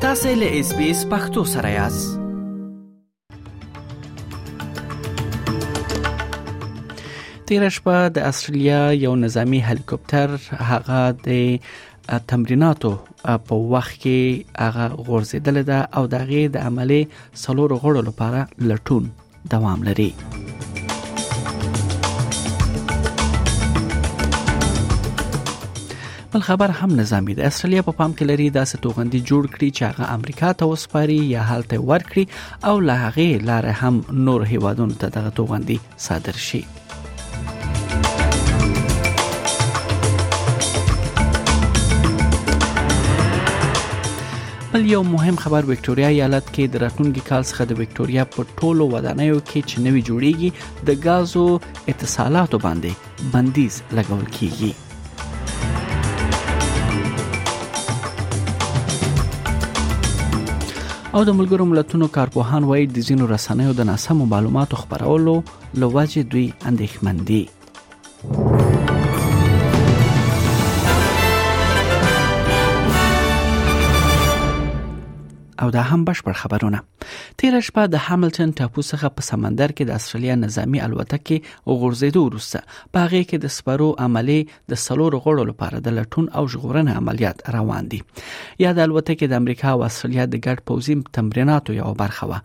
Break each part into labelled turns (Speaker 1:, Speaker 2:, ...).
Speaker 1: تاسو له اس بي اس پختو سره یاست تیر شپه د استرالیا یو نظامی هلیکوپټر هغه د تمریناتو په وخت کې هغه غورځیدل ده او دغه د عملی سلور غړو لپاره لټون دوام لري بل خبر هم نظامی د استرالیا په پام کې لري داسې توغندي جوړ کړي چې هغه امریکا ته وسپاري یا هلته ورکړي او له هغه لار هم نور هیوادونو ته دغه توغندي صادر شي بل یو مهم خبر وکټوریا ایالت کې د راتلونکي کال څخه د وکټوریا په ټولو ودانیو کې چې نوي جوړیږي د غازو اتصالاتو باندې بندیز لګول کیږي او د ملګرو ملتونو کارپوهان وایي د ځینو رسنیو د ناسمو معلوماتو خبرولو له وجې دوی اندېښمن دي او دا هم بشپړ خبرونه تیر شپه د هاملټن ټاپو څخه په سمندر کې د استرالیا نظامی الوتکه غورځیدو وروسته په هغه کې د سپرو عملی د سلور غړو لپاره د لټون او ژغورنې عملیات روان دي یا د الوتکه د امریکا او استرالیا د ګډ پوزیم تمریناتو یو برخه و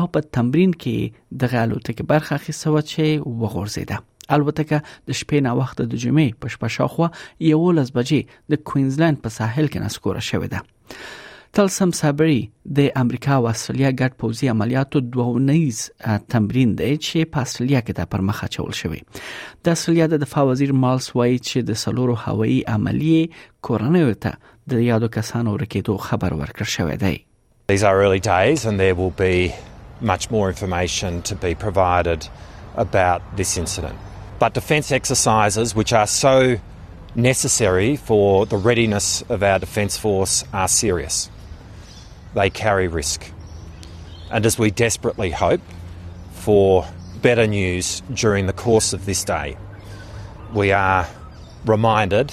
Speaker 1: او په تمرین کې دغه الوتکه برخه اخیسته و چې وغورځیده الوتکه د شپې نا وخت د جمعې په شپه شاوخوا 11 بجې د کوینزلند په ساحل کې نسکوره شوې ده تلسم صبري د امریکا او استرالیا ګډ پوځي عملیاتو دوونیز تمرین دی چې په استرالیا کې د پرمخه چول شوی د استرالیا د دفاع وزیر مالس وایي چې د سلورو هوایي عملیې کورنۍ ته د یادو کسانو ورکېدو خبر ورکړ شوی دی
Speaker 2: These are early days and there will be much more information to be provided about this incident. But defence exercises, which are so necessary for the readiness of our Defence Force, are serious they carry risk. And as we desperately hope for better news during the course of this day, we are reminded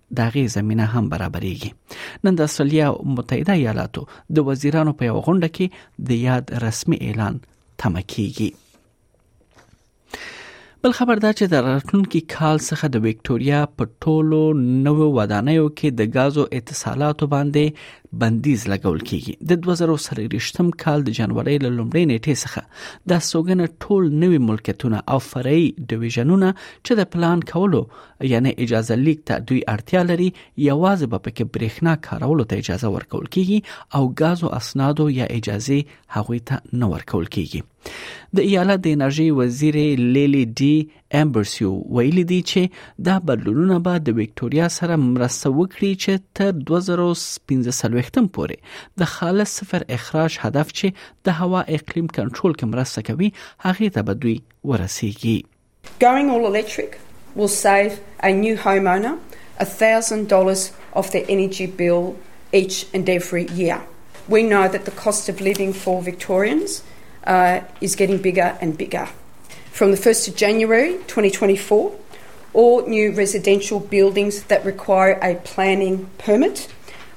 Speaker 1: د غي زمينه هم برابرېږي نن د استرالیا متحده ایالاتو د وزیرانو په یو غونډه کې د یاد رسمي اعلان تمه کیږي بل خبر دا چې د راتلونکي کال څخه د وکټوريا په ټولو نو ودانیو کې د غازو اتصالاتو باندې بندیز لګول کیږي د 2023م کال د جنوري له لومړۍ نیټې څخه د سوګنه ټول نوي ملکیتونه او فرعي ډیویژنونه چې د پلان کولو یعنی اجازه لیک ته دوی اړتیا لري یوازې به پکې برېښنا کارولو ته اجازه ورکول کیږي او غاز او اسنادو یا اجازه هغوی ته نه ورکول کیږي د ایالت د انرژي وزیر لیلی ډي امبرسیو ویلي دي چې دا بدلونونه به د وکټوريا سره مرسته وکړي چې تر 2015 پورې د خالص صفر اخراج هدف چې د هوا اقلیم کنټرول کې مرسته کوي هغه ته به دوی ورسیږي
Speaker 3: Going all electric will save a new homeowner $1000 of their energy bill each and every year. We know that the cost of living for Victorians uh, is getting bigger and bigger. from the 1st of January 2024, all new residential buildings that require a planning permit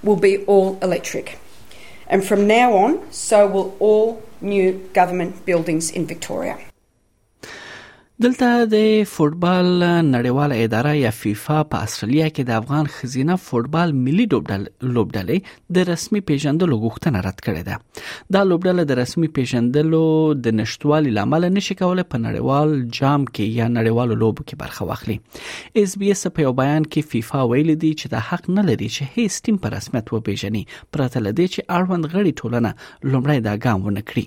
Speaker 3: will be all electric. And from now on, so will all new government buildings in Victoria.
Speaker 1: دلته د فوټبال نړیواله اداره یا فیفا په استرالیا کې د افغان خزینه فوټبال ملي لوبډلې د رسمي پیژندلو غوښتنه رد کړې ده دا لوبډله د رسمي پیژندلو د نشټوالي لامل نشي کولای په نړیوال جام کې یا نړیوالو لوبو کې برخه واخلي اس بي اس په یو بیان کې فیفا ویل دي چې د حق نه لري چې هیڅ ټیم په رسمیت وپیژني پرته لدې چې اړوند غړي ټولنه لومړی دا ګام ونه کړي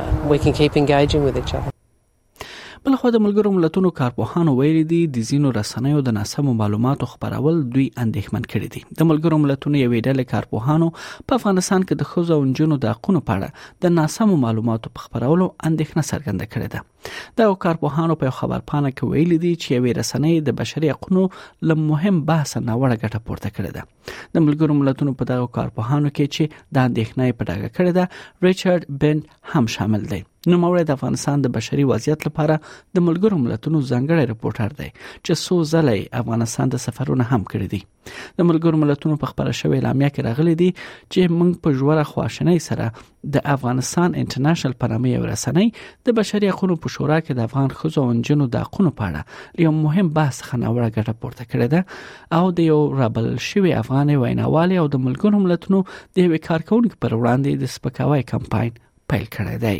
Speaker 4: we can keep engaging with each other
Speaker 1: بل خو د ملګرو ملتونو کارپوهانو ویل دي د زینو رسنیو د ناسمو معلوماتو خبرول دوی اندېښمن کړي دي د ملګرو ملتونو یوې ډلې کارپوهانو په افغانستان کې د خزو او جنونو د حقوقو په اړه د ناسمو معلوماتو په خبرولو اندېښنه څرګنده کړې ده دا کارپوهانو په خبر پانه کې ویل دي چې یوې رسنۍ د بشري حقوقو لم مهم بحث نه وړه ګټه پورته کړې ده د ملګرو ملتونو په دغه کارپوهانو کې چې د اندېښنې په ډاګه کړې ده ریچارډ بند هم شامل دی نو موري د افغانستان د بشري وضعیت لپاره د ملګرو ملتونو ځنګړی رپورټر دی چې سو ځلې افغانستان د سفرونه هم کړی دی د ملګرو ملتونو په خبره شوې اعلامیه کې راغلي دي چې موږ په جوړه خواشنۍ سره د افغانستان انټرنیشنل په نامه یو رسنۍ د بشري حقوقو په شورا کې د افغان خزو او جنو د حقوقو په اړه یو مهم بحث خناوړه ګټه پورته کړې ده او د یو رابل شوی افغان ویناوالي او د ملګرو ملتونو د یو کارکونکو پر وړاندې د سپکاوي کمپاین پیل کړی دی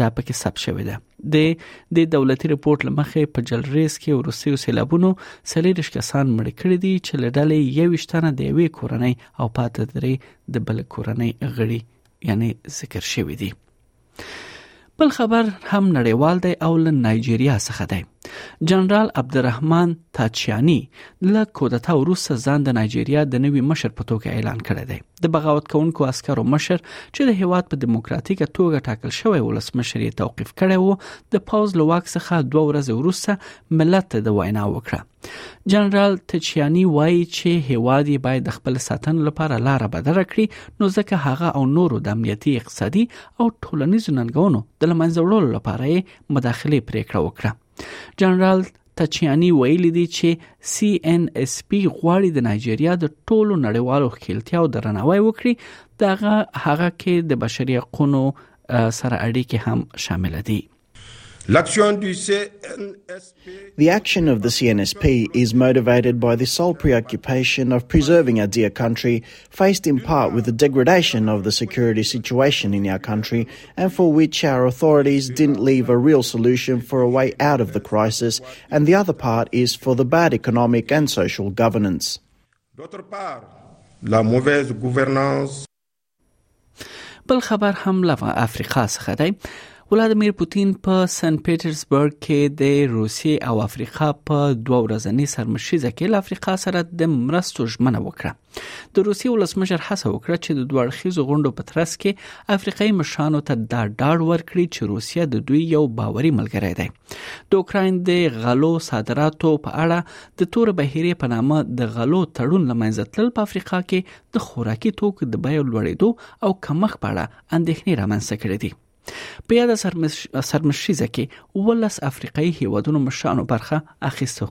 Speaker 1: دا پکې ثبت شوې ده د د دولتي رپورت لمخې په جلریز کې ورسیو سیلابونو سلیریش کسان مړ کړي دي چې لړلې یو شتنه د یوې کورنۍ او پاتې درې د بل کورنۍ غړي یعنی ذکر شوی دی بل خبر هم نړیوال دی او له نایجیریا څخه دی جنرال عبدالرحمن تاچیانی له کودتا وروسته ځان د نایجیریا د نوي مشر په توګه اعلان کړی دی د بغاوت کوونکو عسکرو مشر چې د هیواد په دیموکراتیکه توګه ټاکل شوی ولسمشر یې توقیف کړی وو د پوز له واک څخه دوه ورځې وروسته ملت ته د وینا وکړه جنرال تچیانی وایي چې هیواد یې باید د خپل ساتنې لپاره لار بدله کړي نو ځکه هغه او نورو د امنیتي اقتصادي او ټولنیزو ننګونو د لمنځه وړلو لپاره یې مداخله پریکړه وکړه جنرال تچیانی ویلي دي چې سي ان اس پی غواړي د نایجیریا د ټولو نړیوالو خېلتیاو درناوی وکړي دغه هغه کې د بشري حقوقو سره اړیکې هم شامل دي
Speaker 5: L'action du CNS action of the CNSP is motivated by the sole preoccupation of preserving our dear country, faced in part with the degradation of the security situation in our country, and for which our authorities didn't leave a real solution for a way out of the crisis, and the other part is for the bad economic and social governance.
Speaker 1: بل خبر هم له افریقا څخه دی ولادمیر پوتین په سن پیټرزبورګ کې د روسیې او افریقا په دوه ورځنی سرمشریزه کې له افریقا سره د مرستو ژمنه وکړه د روسیې ولسمشر هڅه وکړه چې د دوه اړخیزو غونډو په ترڅ کې افریقایي مشرانو ته دا ډاډ ورکړي چې روسیه د دوی یو باوري ملګری دی د اوکراین د غلو صادراتو په اړه د تور بهیرې په نامه د غلو تړون لمنځه تلل په افریقا کې د خوراکي توکو د بیو لوړېدو او کمښت په اړه اندېښنې رامنځته کړې دي په یاد سرمشریزه کې ولس افریقایي هیوادونو مشرانو برخه اخیستو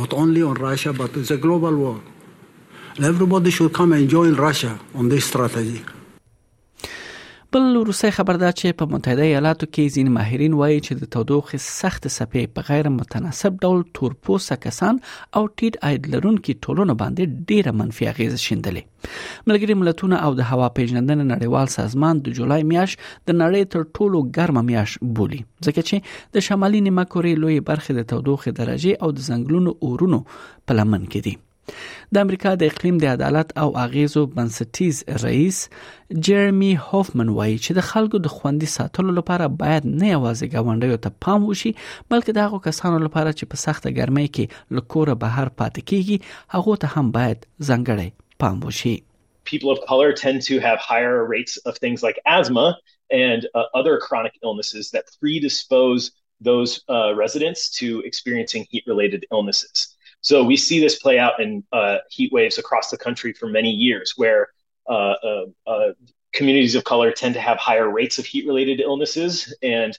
Speaker 6: Not only on Russia but it's a global war. Everybody should come and join Russia on this strategy.
Speaker 1: بل وروستی خبر دا چې په متحده ایالاتو کې ځین ماهرین وایي چې د تودوخې سخت سپې په غیر متناسب ډول تورپوسه کسان او ټیټ عاید لرونکي ټولنه باندې ډیره منفي اغیزه شیندلې ملګری ملتونه او د هوا پیژندنې نړیوال سازمان د جولای میاش د نړۍ تر ټولو ګرمه میاش بولی ځکه چې د شمالي نیمه کورې لوی برخه د تودوخې درجه او د ځنګلونو اورونو په لمن کې دي د امریکا د اقلیم د عدالت او اغیزو بنسټیز رئیس جيرمي هوفمن وایي چې د خلکو د خوندي ساتلو لپاره باید نه یوازې غونډیو ته پام وشي بلکې د هغو کسانو لپاره چې په سخته ګرمۍ کې لکوره بهر پاتې کیږي هغه ته هم باید ځنګړی پام وشي
Speaker 7: people of color tend to have higher rates of things like asthma and uh, other chronic illnesses that predispose those uh, residents to experiencing heat related illnesses. So we see this play out in uh, heat waves across the country for many years, where uh, uh, uh, communities of color tend to have higher rates of heat-related illnesses, and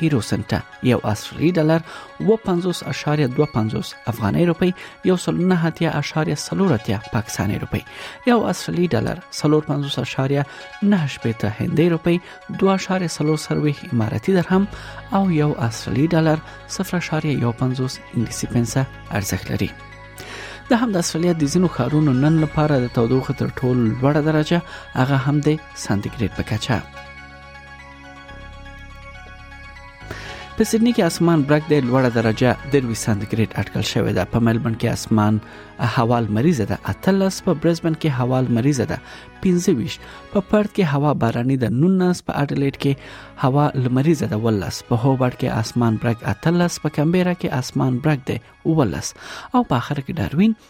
Speaker 1: هیرو سنټه یو استرالی ډالر و 50.25 افغاني روپی یو سل نه هتیا اشاریه سلور هتیا پاکستاني روپی یو استرالی ډالر سلور 50.9 شپېته هندۍ روپی 2.3 سروي اماراتي درهم او یو استرالی ډالر 0.15 انګلیسي پنسه ارزښت لري د هم د استرالیا د ځینو ښارونو نن لپاره د تودوخې تر ټولو لوړه درجه هغه هم د سانتیګریډ په کچه په سیدنی کې اسمان برګ دی لوړه درجه 23 سانتیګریډ اټکل شوې ده په ملبن کې اسمان هوا مریضه ده اتلس په برزبن کې هوا مریضه ده 25 په پرت کې هوا باراني ده 19 په اډلیډ کې هوا لمریزه ده ولس په هوبرټ کې اسمان برګ اتلس په کمبيرا کې اسمان برګ ده ولس او په اخر کې داروین